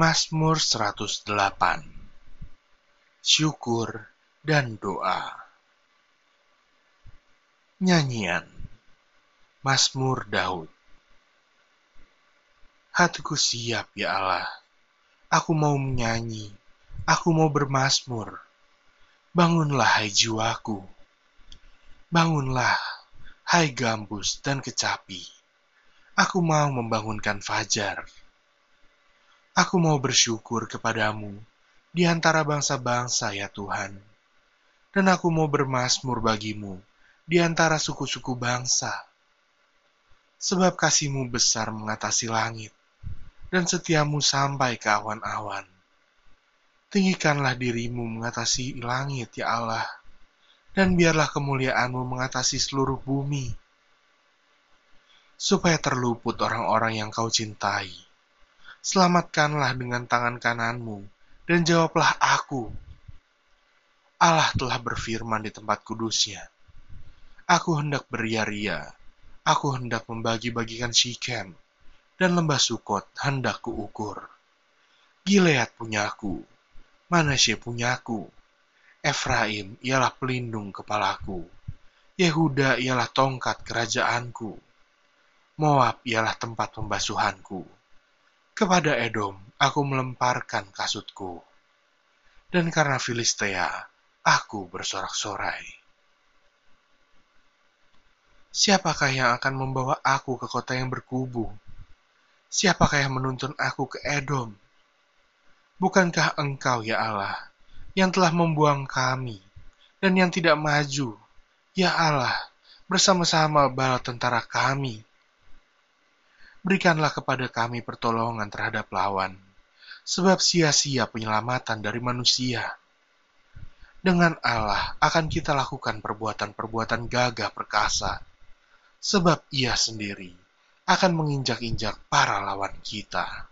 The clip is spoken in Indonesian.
Mazmur 108 Syukur dan doa. Nyanyian. Mazmur Daud. Hatiku siap ya Allah. Aku mau menyanyi. Aku mau bermasmur Bangunlah hai jiwaku. Bangunlah hai gambus dan kecapi. Aku mau membangunkan fajar Aku mau bersyukur kepadamu di antara bangsa-bangsa ya Tuhan. Dan aku mau bermasmur bagimu di antara suku-suku bangsa. Sebab kasihmu besar mengatasi langit, dan setiamu sampai ke awan-awan. Tinggikanlah dirimu mengatasi langit, ya Allah, dan biarlah kemuliaanmu mengatasi seluruh bumi, supaya terluput orang-orang yang kau cintai Selamatkanlah dengan tangan kananmu, dan jawablah aku. Allah telah berfirman di tempat kudusnya. Aku hendak beria-ria, aku hendak membagi-bagikan Shikem, dan lembah Sukot hendak kuukur. Gilead punyaku, Manasye punyaku, Efraim ialah pelindung kepalaku, Yehuda ialah tongkat kerajaanku, Moab ialah tempat pembasuhanku kepada Edom aku melemparkan kasutku, dan karena Filistea aku bersorak-sorai. Siapakah yang akan membawa aku ke kota yang berkubu? Siapakah yang menuntun aku ke Edom? Bukankah engkau, ya Allah, yang telah membuang kami dan yang tidak maju, ya Allah, bersama-sama bala tentara kami berikanlah kepada kami pertolongan terhadap lawan, sebab sia-sia penyelamatan dari manusia. Dengan Allah akan kita lakukan perbuatan-perbuatan gagah perkasa, sebab ia sendiri akan menginjak-injak para lawan kita.